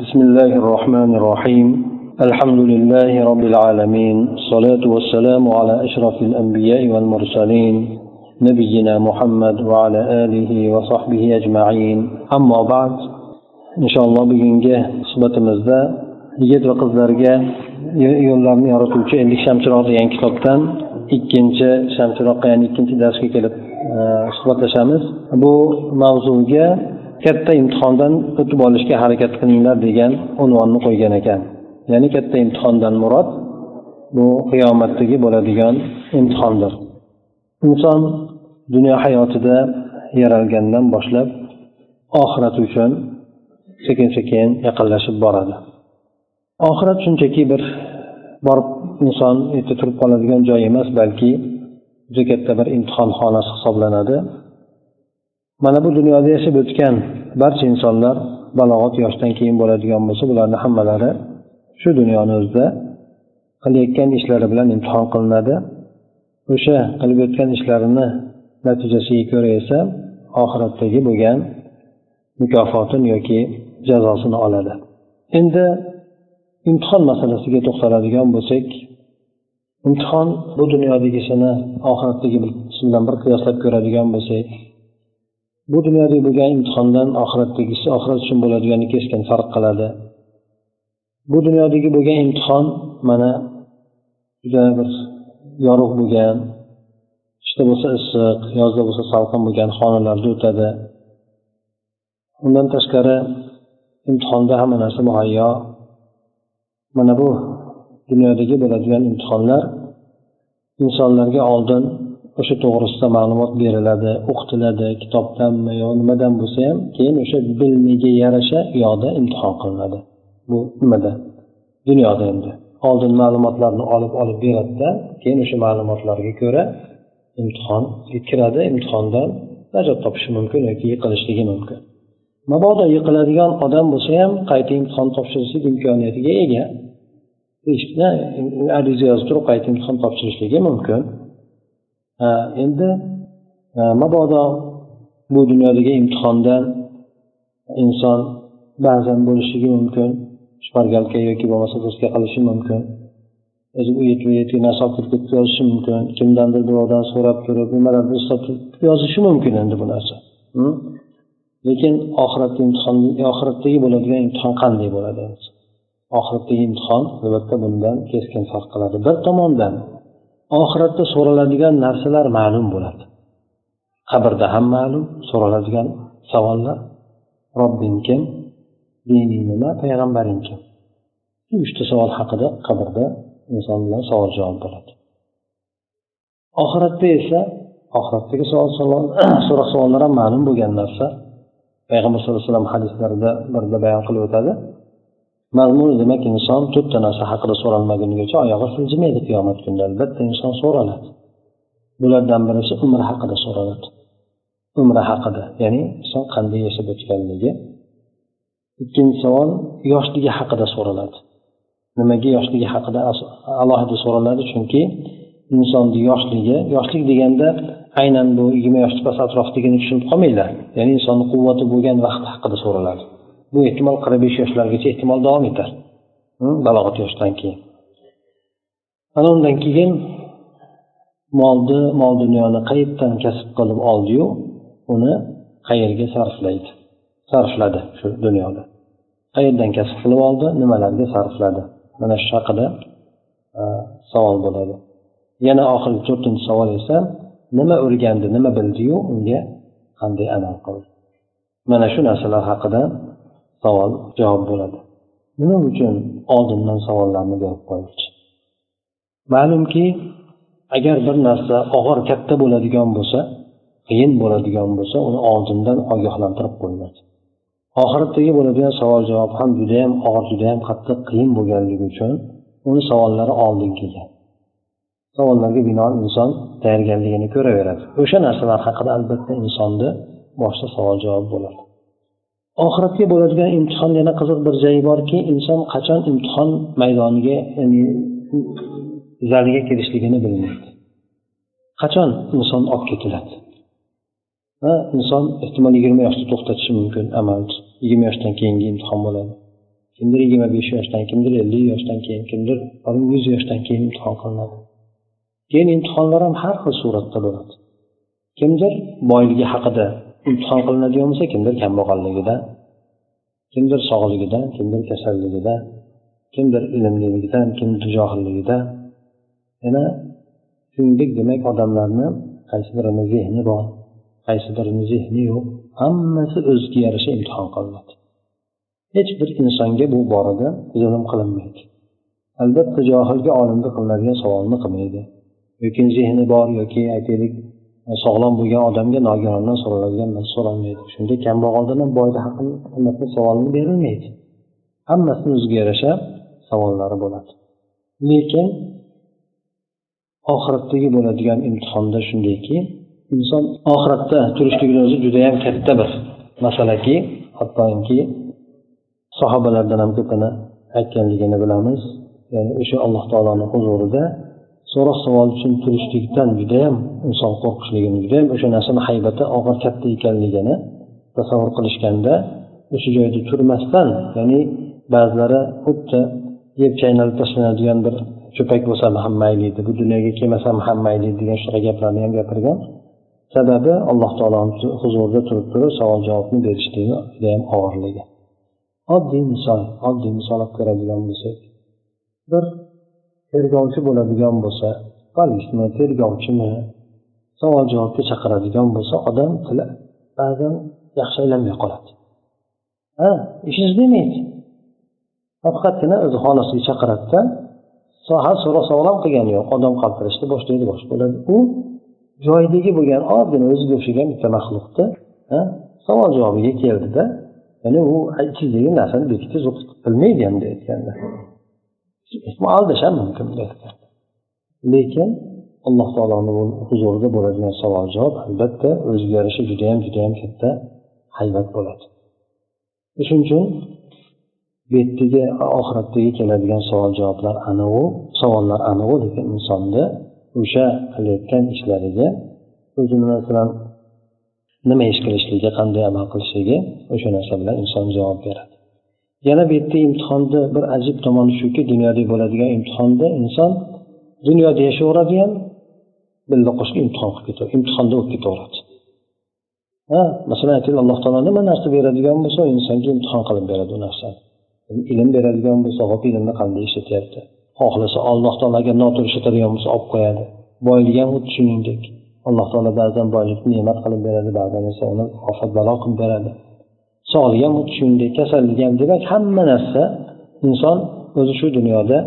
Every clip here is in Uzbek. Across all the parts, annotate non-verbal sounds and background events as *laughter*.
بسم الله الرحمن الرحيم الحمد لله رب العالمين الصلاة والسلام على أشرف الأنبياء والمرسلين نبينا محمد وعلى آله وصحبه أجمعين أما بعد إن شاء الله bugungi suhbatimizda yigit va qizlarga yo'llarni yorituvchi ellik shamchiroq degan kitobdan ikkinchi shamchiroqqa ya'ni ikkinchi darsga kelib suhbatlashamiz bu mavzuga katta imtihondan o'tib olishga harakat qilinglar degan unvonni qo'ygan ekan. Ya'ni katta imtihondan murod bu qiyomatdagi bo'ladigan imtihondir. Inson dunyo hayotida yaralgandan boshlab oxirat uchun sekin sekin yaqinlashib boradi. Oxirat shunchaki bir borib inson erta turib qoladigan joy emas balki juda katta bir imtihon xonasi hisoblanadi. Mana bu dunyoda yashab o'tgan barcha insonlar balog'at yoshdan keyin bo'ladigan bo'lsa bularni hammalari shu dunyoni o'zida qilayotgan ishlari bilan imtihon qilinadi. O'sha qilib o'tgan ishlarini natijasiga ko'ra esa oxiratdagi bo'lgan mukofotini yoki jazosini oladi. Endi imtihon masalasiga to'xtaladigan bo'lsak imtihon bu dunyodagisini oxiratdagi bilan bir qiyoslab ko'radigan bo'lsak bu dunyodagi bo'lgan imtihondan oxiratdagisi oxirat uchun bo'ladigani keskin farq qiladi. Bu dunyodagi bo'lgan imtihon mana juda bir yorug' bo'lgan qishda bo'lsa issiq yozda bo'lsa salqin bo'lgan xonalarda o'tadi. Undan tashqari imtihonda hamma narsa muhayyo. Mana bu dunyodagi bo'ladigan imtihonlar insonlarga oldin o'sha to'g'risida ma'lumot beriladi o'qitiladi kitobdanmi yo nimadan bo'lsa ham keyin o'sha bilimiga yarasha u yoqda imtihon qilinadi. Bu nimada? Dunyoda endi. Oldin ma'lumotlarni olib olib beradida keyin o'sha ma'lumotlarga ko'ra imtihonga kiradi imtihondan najot topishi mumkin yoki yiqilishligi mumkin. Mabodo yiqiladigan odam bo'lsa ham qayta imtihon topshirishlik imkoniyatiga ega. Ariza yozib turib qayta imtihon topshirishligi mumkin. Endi mabodo bu dunyodagi imtihondan inson ba'zan bo'lishligi mumkin shpargalka yoki bo'lmasa do'stga qilishi mumkin. O'zi u yetib yetib narsa olib kelib yozishi mumkin. Kimdandir birovdan so'rab turib nimalarni eslab yozishi mumkin endi bu narsa. Hm? Lekin oxiratda imtihon oxiratdagi bo'ladigan imtihon qanday bo'ladi? Oxiratdagi imtihon albatta bundan keskin farq qiladi. Bir tomondan. Oxiratda so'raladigan narsalar ma'lum bo'ladi. Qabrda ham ma'lum so'raladigan savollar. Robbing kim? Dining nima? Payg'ambaring kim? Shu uchta savol haqida qabrda inson bilan savol javob bo'ladi oxiratda esa oxiratdagi savol *clears throat* so'roq savollar ham ma'lum bo'lgan narsa. Payg'ambar sallallohu alayhi vasallam hadislarida birida bayon qilib o'tadi. Mazmuni demak inson to'rtta narsa haqida so'ralmagunigacha oyog'i siljimaydi qiyomat kunida. Albatta inson so'raladi. Bulardan birisi umr haqida so'raladi. Umri haqida ya'ni inson qanday yashab o'tganligi. Ikkinchi savol yoshligi haqida so'raladi. Nimaga yoshligi haqida alohida so'raladi? Chunki insonni yoshligi yoshlik deganda aynan bu yigirma yoshni past atrofidagini tushunib qolmanglar ya'ni insonni quvvati bo'lgan vaqt haqida so'raladi. Bu ehtimol qirq besh yoshlargacha ehtimol davom etar. Balog'at yoshdan keyin. Ana undan keyin molni mol dunyoni qayerdan kasb qilib oldiyu uni qayerga sarflaydi? Sarfladi shu dunyoda. Qayerdan kasb qilib oldi? Nimalarga sarfladi? Mana shu haqida savol bo'ladi. Yana oxirgi to'rtinchi savol esa nima o'rgandi nima bildiyu unga qanday amal qildi? Mana shu narsalar haqida savol javob bo'ladi. Nima uchun oldindan savollarni berib qo'yish ma'lumki agar bir narsa og'ir katta bo'ladigan bo'lsa qiyin bo'ladigan bo'lsa uni oldindan ogohlantirib qo'yiladi oxiratdagi bo'ladigan savol javob ham judayam og'ir judayam qattiq qiyin bo'lganligi uchun uni savollari oldin kelgan. Savollarga binoan inson tayyorgarligini ko'raveradi. O'sha narsalar haqida albatta insonni boshida savol javob bo'ladi. Oxiratga bo'ladigan imtihon yana qiziq bir joyi borki inson qachon imtihon maydoniga ya'ni zaliga kirishligini bilmaydi. Qachon inson olib ketiladi va inson ehtimol yigirma yoshda to'xtatishi mumkin amal. Yigirma yoshdan keyingi imtihon bo'ladi. Kimdir yigirma besh yoshdan kimdir ellik yoshdan keyin kimdir yuz yoshdan keyin imtihon qilinadi. Keyin imtihonlar ham har xil suratda bo'ladi. Kimdir boyligi haqida imtihon qilinadigan bo'lsa kimdir kambag'alligida kimdir sog'ligida kimdir kasalligida kimdir ilmliligida kimdir johilligida. Yana shuningdek demak odamlarni qaysi birini zehni bor qaysi birini zehni yo'q hammasi o'ziga yarasha imtihon qilinadi hech bir insonga bu borada zulm qilinmaydi. Albatta johilga olimga qilinadigan savolni qilmaydi. Yoki zehni bor yoki aytaylik sog'lom bo'lgan odamga nogirondan so'raladigan narsa so'ralmaydi. Shunday kambag'aldan ham boyni haqida savolni berilmaydi. Hammasini o'ziga yarasha savollari bo'ladi. Lekin oxiratdagi bo'ladigan imtihonda shundayki inson oxiratda turishligini o'zi judayam katta bir masalaki hattoki sahobalardan ham ko'pini aytganligini bilamiz. Ya'ni o'sha alloh taoloni huzurida so'roq savol uchun turishlikdan judayam inson qo'rqishligini judayam o'sha narsani haybati og'ir katta ekanligini tasavvur qilishganda o'sha joyda turmasdan ya'ni ba'zilari xuddi yeb chaynalib tashlanadigan bir cho'pak bo'lsam ham mayli edi bu dunyoga kelmasam ham mayli degan shunaqa gaplarni ham gapirgan. Sababi alloh taoloni huzurida turib turib savol javobni berishligi judayam og'irligi. Oddiy misol oddiy misol olib ko'radigan bo'lsak bir tergovchi bo'ladigan bo'lsa polismi tergovchimi? Savol javobga chaqiradigan bo'lsa odam tili ba'zan yaxshi aylanmay qoladi. Ha ishingiz demaydi. Faqatgina o'zi xonasiga chaqiradida har so'roq savol qilgani yo'q odam qaltirashni boshlaydi bosh bo'ladi. U joyidagi bo'lgan ozgina o'ziga o'xshagan bitta maxluqni savol javobiga keldida ya'ni u ichingizdagi narsani bekitib bilmaydi ham aytganda aldash ham mumkin lekin alloh taoloni huzurida bo'ladigan savol javob albatta o'ziga yarasha judayam judayam katta haybat bo'ladi. Shuning uchun bu yerdagi oxiratdagi keladigan savol javoblar anavi savollar anavi lekin insonni o'sha qilayotgan ishlariga o'zini masalan nima ish qilishligi qanday amal qilishligi o'sha narsa bilan inson javob beradi. Yana bu yerda imtihonni bir ajib tomoni shuki dunyoda bo'ladigan imtihonda inson dunyoda yashayveradi ham billa qo'shib imtihon qilib ketadi imtihonda o'tib ketaveradi. Ha masalan aytaylik alloh taolo nima narsa beradigan bo'lsa insonga imtihon qilib beradi u narsani. Ilm beradigan bo'lsa hop ilmni qanday ishlatyapti? Xohlasa alloh taolo agar noto'g'ri ishlatadigan bo'lsa olib qo'yadi. Boylik ham xuddi shuningdek. Alloh taolo ba'zan boylikni ne'mat qilib beradi ba'zan esa uni ofat balo qilib beradi. sog'lik ham xuddi shuningdek kasallik ham demak hamma narsa inson o'zi shu dunyoda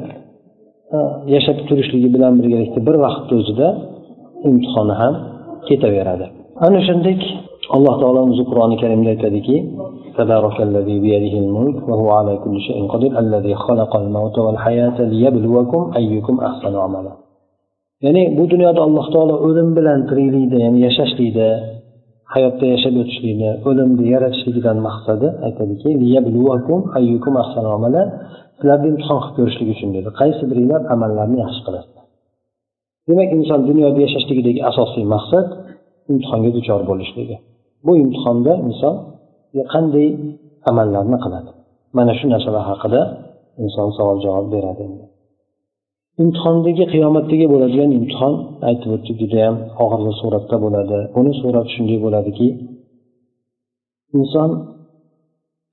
yashab turishligi bilan birgalikda bir vaqtni o'zida imtihoni ham ketaveradi ana shunday alloh taolo o'zi qur'oni karimda aytadiki تبارك الذي بيده الملك وهو على كل شيء قدير الذي خلق الموت والحياة ليبلوكم أيكم أحسن عملا ya'ni bu dunyoda alloh taolo o'lim bilan tiriklikda ya'ni yashashlikda hayotda yashab o'tishlikni o'limni yaratishligidan maqsadi aytadiki sizlarni imtihon qilib ko'rishlik uchun dedi. Qaysi biringlar amallarni yaxshi qilasizlar demak inson dunyoda yashashligidagi asosiy maqsad imtihonga duchor bo'lishligi. Bu imtihonda inson qanday amallarni qiladi? Mana shu narsalar haqida inson savol javob beradi imtihondagi qiyomatdagi bo'ladigan imtihon aytib o'tdi judayam og'irli suratda bo'ladi. Buni surati shunday bo'ladiki inson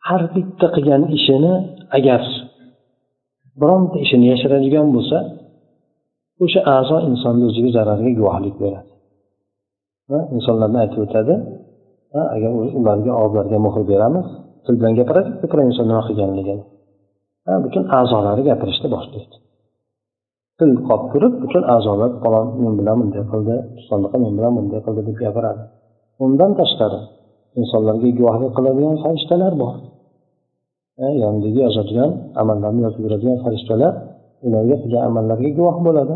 har bitta qilgan ishini agar bironta ishini yashiradigan bo'lsa o'sha a'zo insonni o'ziga zarariga guvohlik beradi. Insonlarni aytib o'tadi agar ularga og'izlariga muhr beramiz til bilan gapiradi ko'proq inson nima qilganligini. Butun a'zolari gapirishni boshlaydi til qolib turib butun a'zolar falon men bilan bunday qildi sodiqa men bilan bunday qildi deb gapiradi. Undan tashqari insonlarga guvohlik qiladigan farishtalar bor. E, yonidagi yozadigan amallarni yozib yuradigan farishtalar ularga qilgan amallarga guvoh bo'ladi.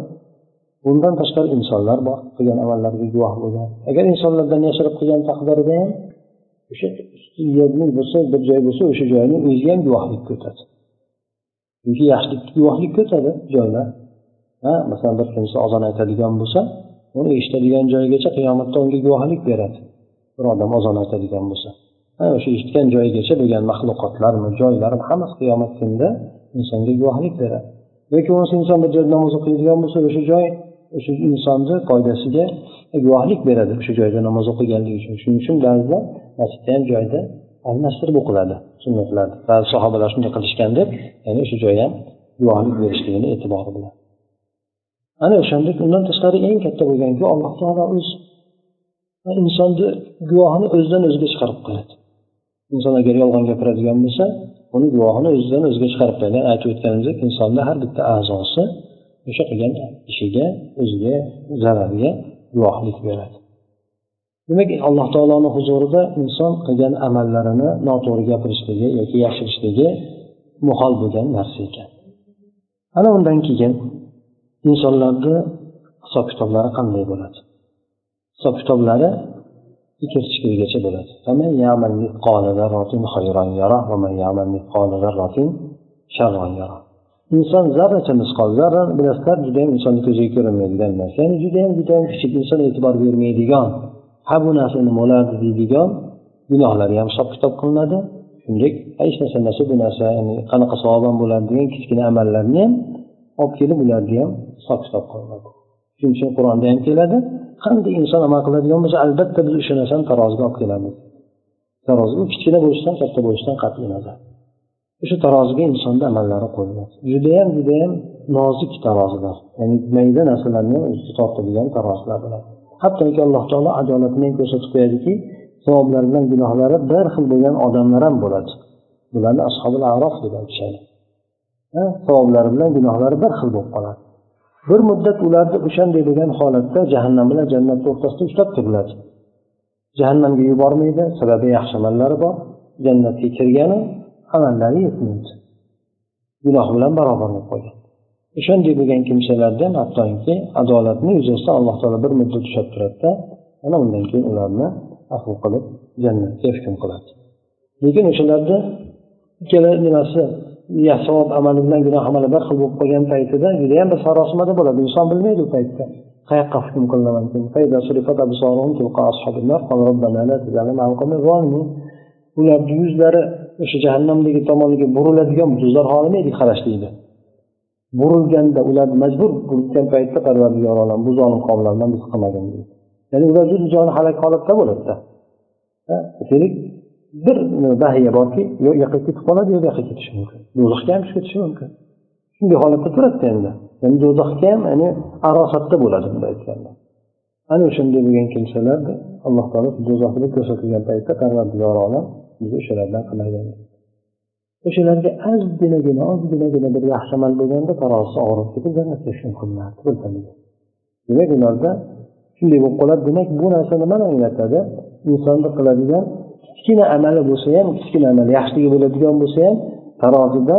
Bundan tashqari insonlar bor qilgan amallariga guvoh bo'lgan agar insonlardan yashirib qilgan taqdirida ham o'sha yerni bo'lsa bir joy bo'lsa o'sha joyni o'ziga ham guvohlikka o'tadi chunki yaxshilikka guvohlikka o'tadi joylar. Ha masalan bir kimsa ozon aytadigan bo'lsa uni eshitadigan joyigacha qiyomatda unga guvohlik beradi. Bir odam ozon aytadigan bo'lsa. O'sha eshitgan joyigacha bo'lgan maxluqotlarmi joylarmi hammasi qiyomat kunida insonga guvohlik beradi. Yoki bo'lmasa inson bir joyda namoz o'qiydigan bo'lsa o'sha joy o'sha insonni foydasiga e, guvohlik beradi o'sha joyda namoz o'qiganligi uchun. Shuning uchun ba'zida masjidda ham joyda almashtirib o'qiladi sunnatlar ba'zi sahobalar shunday qilishgan deb ya'ni o'sha joy ham guvohlik berishligini e'tibori bilan ana o'shandek undan tashqari eng katta bo'lganki alloh taolo o'zi insonni guvohini o'zidan o'ziga chiqarib qo'yadi. Inson agar yolg'on gapiradigan bo'lsa uni guvohini o'zidan o'ziga chiqarib qo'yadi. Aytib o'tganimizdek insonni har bitta a'zosi o'sha qilgan ishiga o'ziga zarariga guvohlik beradi. Demak alloh taoloni huzurida inson qilgan amallarini noto'g'ri gapirishligi yoki yashirishligi muhol bo'lgan narsa ekan. Ana undan keyin insonlarni hisob kitoblari qanday bo'ladi? Hisob kitoblari ikki kichikligigacha bo'ladi. Inson zarracha misqol zarra bilasizlar judayam insonni ko'ziga ko'rinmaydigan narsa. Ya'ni judayam judayam kichik inson e'tibor bermaydigan ha bu narsa nima bo'lardi deydigan gunohlari ham hisob kitob qilinadi. Shuningdek hech narsa emas bu narsa ya'ni qanaqa savob ham bo'ladi degan kichkina amallarni ham olib kelib ularni ham hisob kitob qilinadi shuning uchun qur'onda ham keladi. Qanday inson amal qiladigan bo'lsa albatta biz o'sha narsani taroziga olib kelamiz. Tarozi u kichkina bo'lishidan katta bo'lishidan qat'iy nazar. O'sha taroziga insonni amallari qo'yiladi. Judayam judayam nozik tarozilar ya'ni mayda narsalarni ham o'ziga tortadigan tarozilar bo'ladi hattoki alloh taolo adolatini ham ko'rsatib qo'yadiki savoblari bilan gunohlari bir xil bo'lgan odamlar ham bo'ladi. Bularni ashobil arof deb aytishadi. Savoblari bilan gunohlari bir xil bo'lib qoladi. Bir muddat ularni o'shanday bo'lgan holatda jahannam bilan jannatni o'rtasida ushlab turiladi jahannamga yubormaydi sababi yaxshi amallari bor. Jannatga kirgani amallari yetmaydi. Gunoh bilan barobar bo'lib qolgan. O'shanday bo'lgan kimsalarda ham hattoki adolatni yuzasidan alloh taolo bir muddat ushlab turadida ana undan keyin ularni afv qilib jannatga hukm qiladi. Lekin o'shalarni ikkala nimasi savob amali bilan gunoh amali bir xil bo'lib qolgan paytida judayam bir sarosimada bo'ladi. Inson bilmaydi u paytda. Qayoqqa hukm qilinaman ularni yuzlari o'sha jahannamdagi tomoniga buriladigan do'zax xohlamaydi qarashlikni burilganda ularni majbur burilgan paytda parvardigor olam bu zolim qavmlardan biz qilmagin deydi. Ya'ni ular juda halak holatda bo'ladida. Demak bir bahiya borki yo u yoqqa ketib qoladi yo bu yoqqa ketishi mumkin. Do'zaxga ham tushib ketishi mumkin. Shunday holatda turadida endi. Ya'ni do'zaxga ham ya'ni arosatda bo'ladi bunday aytganda ana o'shanday bo'lgan kimsalar alloh taolo do'zaxda ko'rsatilgan paytda parvardigor olam bizni o'shalardan qilmagan o'shalarga ozginagina ozginagina bir yaxshi amal bo'lganda tarozisi og'rib ketib jannatga hukm qilinardi birdaniga demak ularda shunday bo'lib qoladi demak bu narsa nimani anglatadi insonni qiladigan kichkina amali bo'lsa ham kichkina amal yaxshiligi bo'ladigan bo'lsa ham tarozida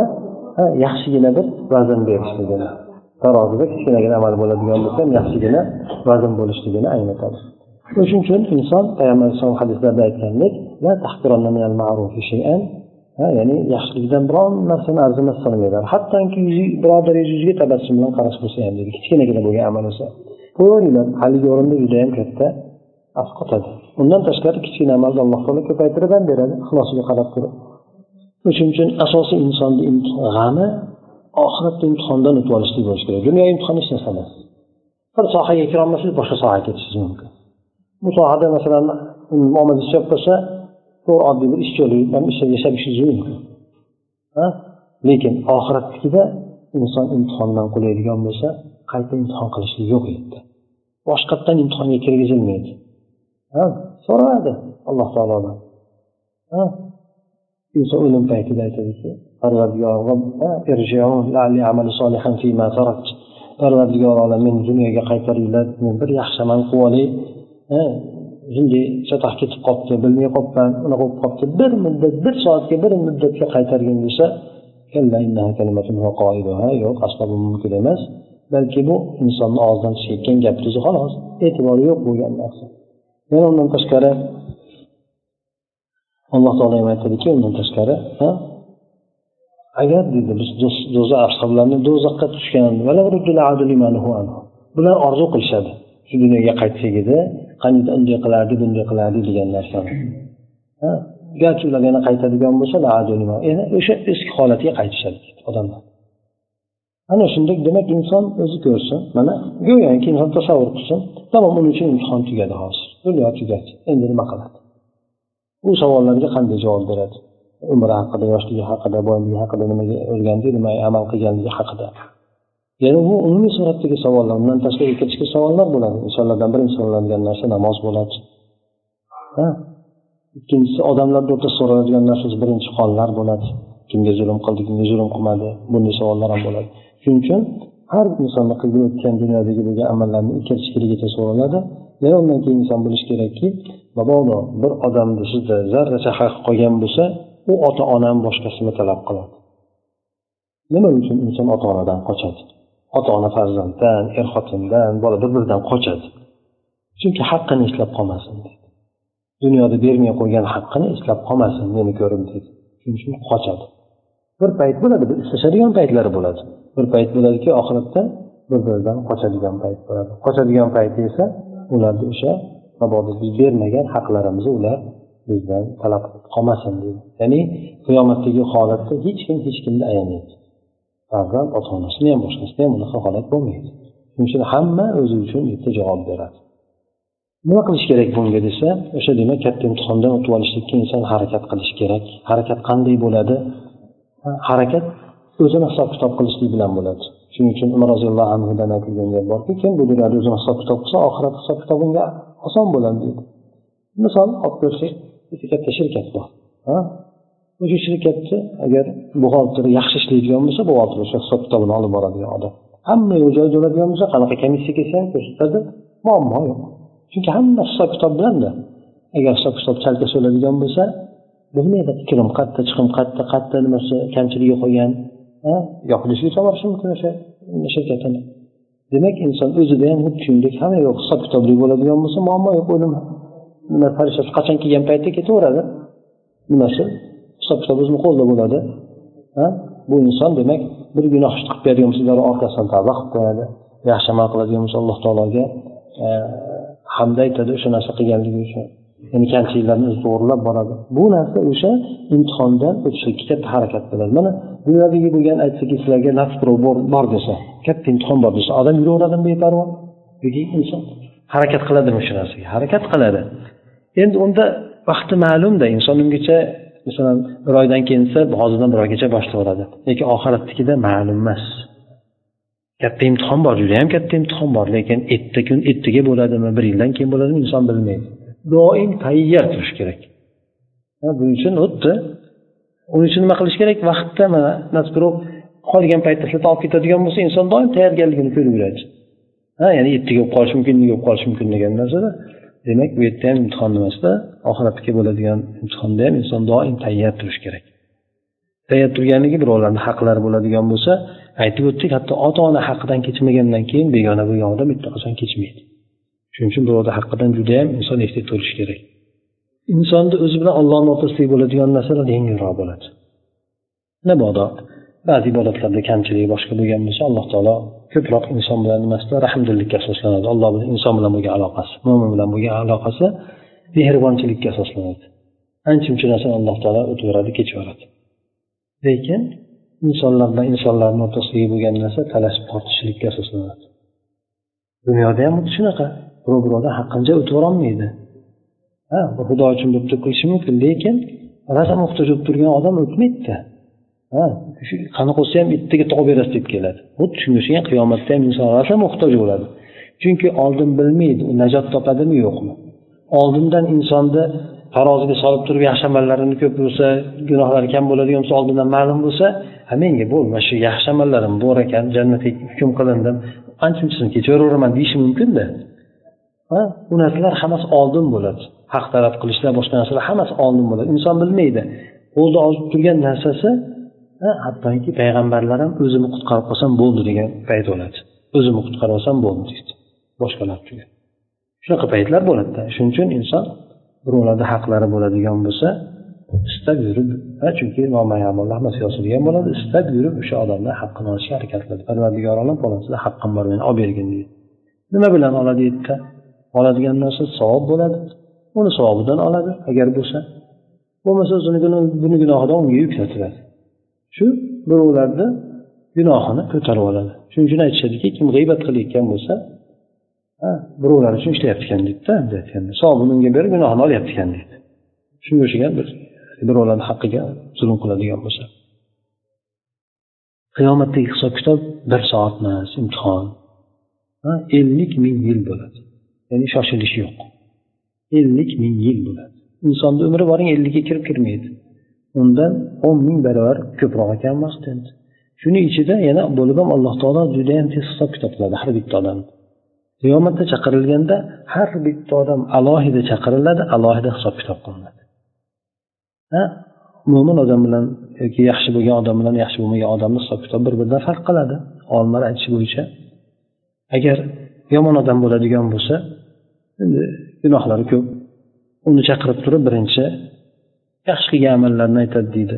yaxshigina bir vazn berishligini tarozida kichkinagina amal bo'ladigan bo'lsa ham yaxshigina vazn bo'lishligini anglatadi o'shuning uchun inson payg'ambar alayhisalom hadislarida aytgandek ya'ni yaxshilikdan biron narsani arzimas sanmaydilar hattoki birodaringiz yuziga tabassum bilan qarash bo'lsa ham kichkinagina bo'lgan amal bo'lsa qo'yaveringlar haligi o'rinda judayam katta Ah, asqotadi undan tashqari kichkina amalni alloh taolo ko'paytirib ham beradi ixlosiga qarab turib. Shuning uchun asosiy insonni g'ami oxiratda imtihondan o'tib olishlik bo'lishi kerak. Dunyo imtihoni hech narsa emas. Bir sohaga kirolmasangiz boshqa sohaga ketishingiz mumkin. Bu sohada masalan omadingiz chop bo'lsa to'g'ri oddiy bir ishchi ham ishlab yashab ishingiz mumkin. Lekin oxiratnikida inson imtihondan qulaydigan bo'lsa qayta imtihon qilishlik yo'q u yerda boshqatdan imtihonga kirgizilmaydi. So'radi alloh taolodan iso o'lim paytida aytadiki parvardigor olam meni dunyoga qaytaringlar men bir yaxshi amal qilib olay shunday chatoq ketib qolibdi bilmay qolibman unaqa bo'lib qolibdi. Bir muddat bir soatga bir muddatga qaytargin desa yo'q aslo bu mumkin emas. Balki bu insonni og'zidan chiqayotgan gap o'zi xolos. E'tibori yo'q bo'lgan narsa. Yana undan tashqari? Alloh taolo ham aytadiki undan tashqari agar deydi biz do'zax ashoblarni do'zaxga tushgan bular orzu qilishadi. Shu dunyoga qaytsak edi qanday unday qilardi bunday qilardi degan narsani. Garchi ular yana qaytadigan bo'lsa o'sha eski holatiga qaytishadi odamlar. Ana shunday demak inson o'zi ko'rsin mana go'yoki inson tasavvur qilsin tamom uning uchun imtihon tugadi hozir dunyo tugadi. Endi nima qiladi? Bu savollarga qanday javob beradi? Umri haqida yoshligi haqida boyligi haqida nimaga o'rgandi nima amal qilganligi haqida. Ya'ni bu umumiy suratdagi savollar undan tashqari ichki savollar bo'ladi. Insonlardan birinchi so'raladigan narsa namoz bo'ladi. Ikkinchisi odamlarni o'rtasida so'raladigan narsa birinchi qonlar bo'ladi. Kimga zulm qildi kimga zulm qilmadi bunday savollar ham bo'ladi. Shuning uchun har insonni qilib o'tgan dunyodagi bo'lgan amallarni ikki so'raladi yana undan keyin inson bilishi kerakki mabodo bir odamni sizda zarracha haqi qolgan bo'lsa u ota onam boshqasini talab qiladi. Nima uchun inson ota onadan qochadi? Ota ona farzanddan er xotindan bola bir biridan qochadi. Chunki haqqini eslab qolmasin deydi dunyoda bermay qo'ygan haqqini eslab qolmasin meni ko'rib deydi shuning uchun qochadi. Bir payt bo'ladi bir eslashadigan paytlari bo'ladi. Bir payt bo'ladiki oxiratda bir biridan qochadigan payt bo'ladi. Qochadigan payti esa ularni o'sha mabodo biz bermagan haqlarimizni ular bizdan talab qilib qolmasin deydi. Ya'ni qiyomatdagi holatda hech kim hech kimni ayamaydi. Farzand ota onasini ham boshqasini ham unaqa holat bo'lmaydi. Shuning uchun hamma o'zi uchun bitta javob beradi. Nima qilish kerak bunga desa o'sha demak katta imtihondan o'tib olishlikka inson harakat qilishi kerak. Harakat qanday bo'ladi? Harakat o'zini hisob kitob qilishlik bilan bo'ladi. Shuning uchun umar roziyallohu anhudan aytilgan gap borki kim bu dunyoda o'zini hisob kitob qilsa oxirat hisob kitobi unga oson bo'ladi deydi misol olib ko'rsak bitta katta shirkat bor o'sha shirkatni agar buxgalteri yaxshi ishlaydigan bo'lsa buxgalter o'sha hisob kitobini olib boradigan odam. Hamma yo'l joyi bo'ladigan bo'lsa qanaqa komissiya kelsa ham ko'rsatadi muammo yo'q. Chunki hamma hisob kitob bilanda agar hisob kitob chalkash bo'ladigan bo'lsa bilmaydi kirim qayerda chiqim qayerda qayerda nimasi kamchiligi qolgan. Yopilishiga olib mumkin o'sha shirkatini. Demak inson o'zida ham xuddi shuningdek hamma yo'q hisob kitobli bo'ladigan bo'lsa muammo yo'q o'lim nima farishasi qachon kelgan paytda ketaveradi? Nimasi hisob kitob o'zini qo'lida bo'ladi. Bu inson demak bir gunoh ish qilib beradigan bo'lsa darrov orqasidan tavba qilib qo'yadi. Yaxshi amal qiladigan bo'lsa alloh taologa hamd aytadi o'sha narsa qilganligi uchun. Ya'ni kamchiliklarni o'zi to'g'irlab boradi. Bu narsa o'sha imtihondan o'tishlikka katta harakat qiladi. Mana dunyodagi bo'lgan aytsaki sizlarga nafs bor desa katta imtihon bor desa odam yuraveradimi beparvo. Yoki inson harakat qiladimi shu narsaga? Harakat qiladi. Endi unda vaqti ma'lumda inson ungacha masalan bir oydan keyin desa hozirdan bir oygacha boshlayveradi lekin oxiratnikida ma'lum emas. Katta imtihon bor judayam katta imtihon bor lekin erta kun ertaga bo'ladimi bir yildan keyin bo'ladimi inson bilmaydi. Doim tayyor turish kerak. Buning uchun xuddi uning uchun nima qilish kerak? Vaqtda mana qolgan paytda siltab olib ketadigan bo'lsa inson doim tayyorgarligini ko'raveradi ha ya'ni ertaga bo'lib qolishi mumkin bo'lib qolishi mumkin degan narsada demak bu yerda ham imtihon nimasida oxiratga bo'ladigan imtihonda ham inson doim tayyor turishi kerak. Tayyor turganligi birovlarni haqlari bo'ladigan bo'lsa aytib o'tdik hatto ota ona haqidan kechmagandan keyin begona bo'lgan odam bitta qachon kechmaydi. Shuning uchun birovni haqqidan judayam inson ehtiyot bo'lishi kerak. Insonni o'zi bilan ollohni o'rtasidagi bo'ladigan narsalar yengilroq bo'ladi. Mabodo ba'zi ibodatlarda kamchilik boshqa bo'lgan bo'lsa alloh taolo ko'proq inson bilan nimasida rahmdillikka asoslanadi. Alloh bilan inson bilan bo'lgan aloqasi mo'min bilan bo'lgan aloqasi mehribonchilikka asoslanadi. Ancha muncha narsani alloh taolo o'taveradi kechaveradi lekin insonlar bilan insonlarni o'rtasidagi bo'lgan narsa talashib tortishishlikka asoslanadi. Dunyoda ham xuddi shunaqa. Birov birovdan haqqincha o'taverolmaydi ha xudo uchun bitta qilishi mumkin lekin rosa muhtoj bo'lib turgan odam o'tmaydida. Ha qanaqa bo'lsa ham ertaga topib berasiz deb keladi. Xuddi shunga o'xshagan qiyomatda ham inson rosa muhtoj bo'ladi. Chunki oldin bilmaydi u najot topadimi yo'qmi? Oldindan insonni taroziga solib turib yaxshi amallarini ko'p bo'lsa gunohlari kam bo'ladigan bo'lsa oldindan ma'lum bo'lsa ha menga bo'ldi mana shu yaxshi amallarim bor ekan jannatga hukm qilindim ancha munchasini kechaveraveraman deyishi mumkinda. Ha? Bu narsalar hammasi oldin bo'ladi. Haq talab qilishlar boshqa narsalar hammasi oldin bo'ladi. Inson bilmaydi. Qo'lda olib turgan narsasi hattoki payg'ambarlar ham o'zimni qutqarib qolsam bo'ldi degan payt bo'ladi. O'zimni qutqarib olsam bo'ldi deydi. Boshqalar tugan shunaqa paytlar bo'ladida shuning uchun inson birovlarni haqlari bo'ladigan bo'lsa istab yurib chunki hammasi yozilgan bo'ladi istab yurib o'sha odamlar haqqini olishga harakat qiladi parvardigor olam falonsida haqqim bor meni olib bergin deydi. Nima bilan oladi deydida oladigan narsa savob bo'ladi. Uni savobidan oladi. Agar bo'lsa bo'lmasa o'zini buni gunohidan unga yuklatiladi shu birovlarni gunohini ko'tarib oladi. Shuning uchun aytishadiki kim g'iybat qilayotgan bo'lsa birovlar uchun ishlayapti ekan deydida aytganda savobini unga berib gunohini olyapti ekan deydi shunga o'xshagan bir birovlarni haqqiga zulm qiladigan bo'lsa. Qiyomatdagi hisob kitob bir soat emas imtihon ellik ming yil bo'ladi. Ya'ni shoshilish yo'q. Ellik ming yil bo'ladi. Insonni umri boring ellikka kirib kirmaydi. Undan o'n ming barobar ko'proq ekan vaqt endi shuni ichida yana bo'lib ham alloh taolo judayam tez hisob kitob qiladi har bitta odam. Qiyomatda chaqirilganda har bitta odam alohida chaqiriladi alohida hisob kitob qilinadi. Ha? Mo'min odam bilan yoki yaxshi bo'lgan odam bilan yaxshi bo'lmagan odamni hisob kitob bir biridan farq qiladi. Olimlar aytishi bo'yicha agar yomon odam bo'ladigan bo'lsa endi gunohlari ko'p. Uni chaqirib turib birinchi yaxshi qilgan amallarni aytadi deydi.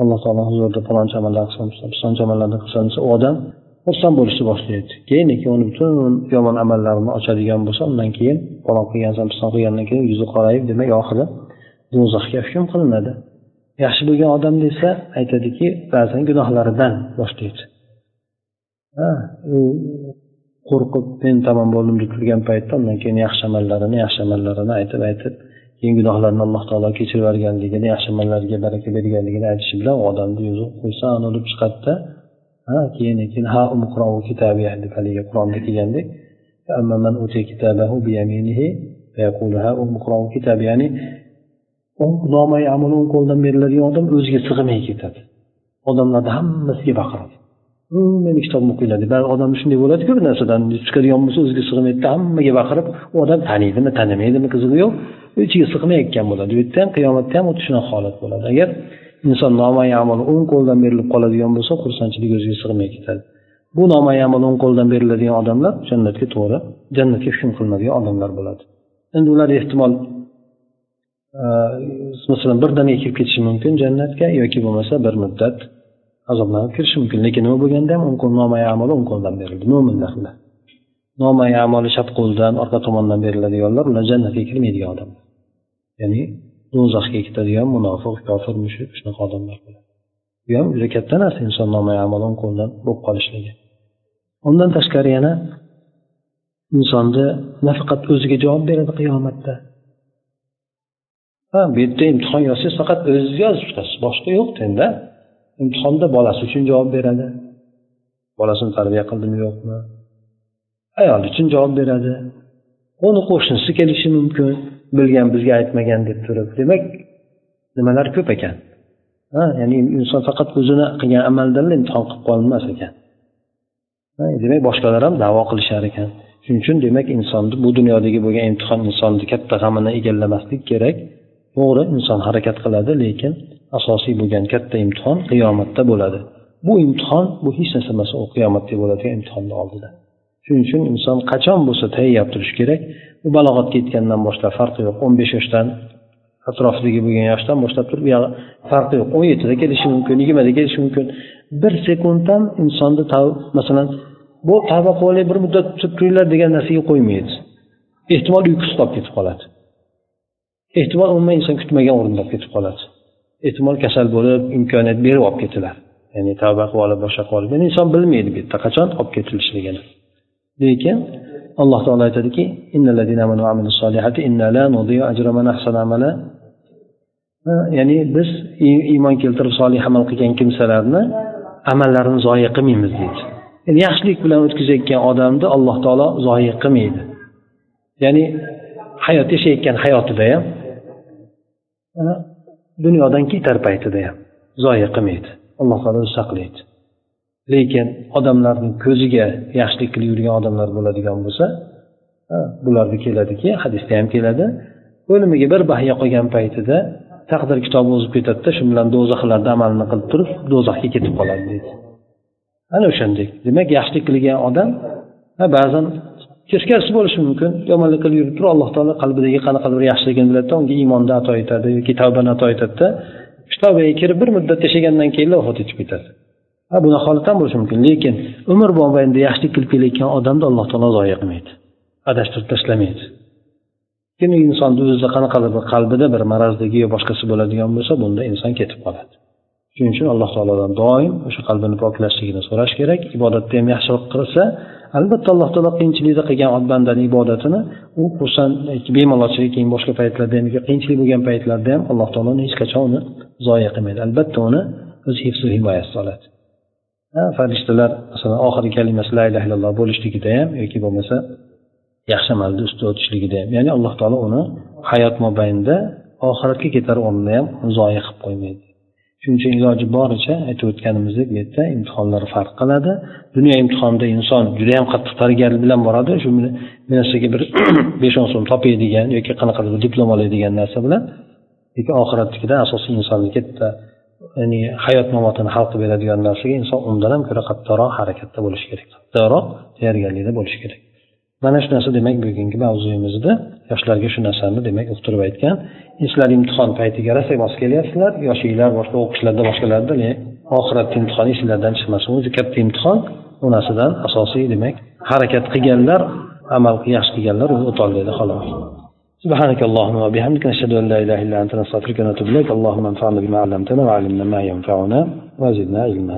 Alloh taolo huzurida falonchi amallar qilsam pisonchi amallarni qilsam desa u odam xursand bo'lishni boshlaydi. Keyin uni butun yomon amallarini ochadigan bo'lsa undan keyin falon qilgansan pison qilgandan keyin yuzi qorayib demak oxiri do'zaxga hukm qilinadi. Yaxshi bo'lgan odam esa aytadiki ba'zan gunohlaridan boshlaydi. U qo'rqib men tamom bo'ldim deb turgan paytda undan keyin yaxshi amallarini yaxshi amallarini aytib aytib keyin gunohlarni alloh taolo kechirib yuborganligini yaxshi amallarga baraka berganligini aytishi bilan u odamni yuzi xursand bo'lib chiqadida ha keyin keyin ha um deb haligi qur'onda kelgandek um ya'ni nomai amali o'ng qo'ldan beriladigan odam o'ziga sig'may ketadi. Odamlarni hammasiga baqiradi. Meni kitobim o'qinglar deb odamda shunday bo'ladiku bir narsadan chiqadigan bo'lsa o'ziga sig'maydida hammaga baqirib u odam taniydimi tanimaydimi qizig'i yo'q. Ichiga sig'mayotgan bo'ladi. Bu yerda ham qiyomatda ham xuddi shunaqa holat bo'ladi. Agar inson nomai amal o'ng qo'ldan berilib qoladigan bo'lsa xursandchilik o'ziga sig'may ketadi. Bu nomai amal o'ng qo'ldan beriladigan odamlar jannatga to'g'ri jannatga hukm qilinadigan odamlar bo'ladi. Endi ular ehtimol e, masalan birdaniga kirib ketishi mumkin jannatga yoki bo'lmasa bir muddat azoblanib kirishi mumkin. Lekin nima bo'lganda ham o'ng qo'l nomai amali o'ng qo'ldan berildi mo'minlarga nomay amali chap qo'ldan orqa tomondan beriladiganlar ular jannatga kirmaydigan odamlar. Ya'ni do'zaxga ketadigan munofiq kofir mushuk shunaqa odamlar bo'ladi. Bu ham juda katta narsa inson nomay amali o'ng qo'ldan bo'lib qolishligi. Undan tashqari yana insonni nafaqat o'ziga javob beradi qiyomatda. Ha bu yerda imtihon yozsangiz faqat o'ziz yozib chiqasiz. Boshqa yo'q tenda. Imtihonda bolasi uchun javob beradi. Bolasini tarbiya qildimi yo'qmi? Ayoli uchun javob beradi. Uni qo'shnisi kelishi mumkin bilgan bizga aytmagan deb turib. Demak nimalar ko'p ekan? Ha ya'ni inson faqat o'zini qilgan amalidanla imtihon qilib qolinmas ekan. Demak boshqalar ham davo qilishar ekan. Shuning uchun demak insonni bu dunyodagi bo'lgan imtihon insonni katta g'amini egallamaslik kerak. To'g'ri inson harakat qiladi lekin asosiy bo'lgan katta imtihon qiyomatda bo'ladi. Bu imtihon bu hech narsa emas u qiyomatda bo'ladigan imtihonni oldida. Shuning uchun inson qachon bo'lsa tayyorlab turishi kerak. U balog'atga yetgandan boshlab farqi yo'q. o'n besh yoshdan atrofidagi bo'lgan yoshdan boshlab turib buyog'i farqi yo'q. o'n yettida kelishi mumkin yigirmada kelishi mumkin. Bir sekund ham insonni masalan bu tavba qilib olay bir muddat turib turinglar degan narsaga qo'ymaydi. Ehtimol uyqusi qolib ketib qoladi. Ehtimol umuman inson kutmagan o'rinda ketib qoladi. Ehtimol kasal bo'lib imkoniyat berib olib ketilar. Ya'ni tavba qilib olib boshqa qilib olib. Inson bilmaydi bu yerda qachon olib ketilishligini lekin alloh taolo aytadiki ya'ni biz iymon keltirib solih amal qilgan kimsalarni amallarini zoya qilmaymiz deydi. Ya'ni yaxshilik bilan o'tkazayotgan odamni alloh taolo zoya qilmaydi. Ya'ni hayot yashayotgan hayotida ham dunyodan ketar paytida ham zoya qilmaydi. Alloh taolo o'zi saqlaydi. Lekin odamlarni ko'ziga yaxshilik qilib yurgan odamlar bo'ladigan bo'lsa bularni keladiki hadisda ham keladi. O'limiga bir bahya qolgan paytida taqdir kitobi o'zib ketadida shu bilan do'zaxlarda amalini qilib turib do'zaxga ketib qoladi deydi. Ana o'shandek demak yaxshilik qilgan odam ba'zan teskarisi bo'lishi mumkin. Yomonlik qilib yurib turib alloh taolo qalbidagi qanaqadir bir yaxshiligini biladida unga iymonni ato etadi yoki tavbani ato etadida tavbaga kirib bir muddat yashagandan keyin vafot etib ketadi. Ha bunaqa holat ham bo'lishi mumkin. Lekin umr mobaynida yaxshilik qilib kelayotgan odamni alloh taolo zoya qilmaydi. Adashtirib tashlamaydi. Lekin insonni o'zida qanaqadir bir qalbida bir marazdagi yo boshqasi bo'ladigan bo'lsa bunda inson ketib qoladi. Shuning uchun alloh taolodan doim o'sha qalbini poklashligini so'rash kerak. Ibodatni ham yaxshilik qilsa albatta alloh taolo qiyinchilikda qilgan bandani ibodatini u xursand bemalolchilik keyin boshqa paytlarda ham qiyinchilik bo'lgan paytlarda ham alloh taolo hech qachon uni zoya qilmaydi. Albatta uni o'z hifzu himoyasida oladi farishtalar masalan oxirgi kalimasi la illaha illalloh bo'lishligida ham yoki bo'lmasa yaxshi amalni ustida o'tishligida ham ya'ni alloh taolo uni hayot mobaynida oxiratga ketar o'rnida ham zoya qilib qo'ymaydi. Shuning uchun iloji boricha aytib o'tganimizdek bu yerda imtihonlar farq qiladi. Dunyo imtihonida inson judayam qattiq tayyorgarlik bilan boradi. Shu bu narsaga bir *clears throat* besh o'n so'm topay degan yoki qanaqadir diplom olay degan narsa bilan lekin oxiratnikida asosiy insonni katta ya'ni hayot mamotini hal qilib beradigan narsaga inson undan ham ko'ra qattiqroq harakatda bo'lishi kerak qattiqroq tayyorgarlikda bo'lishi kerak. Mana shu narsa demak bugungi mavzuyimizda yoshlarga shu narsani demak uqtirib aytgan sizlar imtihon paytiga rosa mos kelyapsizlar yoshinglar boshqa o'qishlarda boshqalarda oxiratni imtihoni esinglardan chiqmasin o'zi katta imtihon u narsadan asosiy demak harakat qilganlar amal yaxshi qilganlar uni o'tolmaydi xolos سبحانك اللهم وبحمدك نشهد ان لا اله الا انت نستغفرك ونتوب اليك اللهم انفعنا بما علمتنا وعلمنا ما ينفعنا وزدنا علما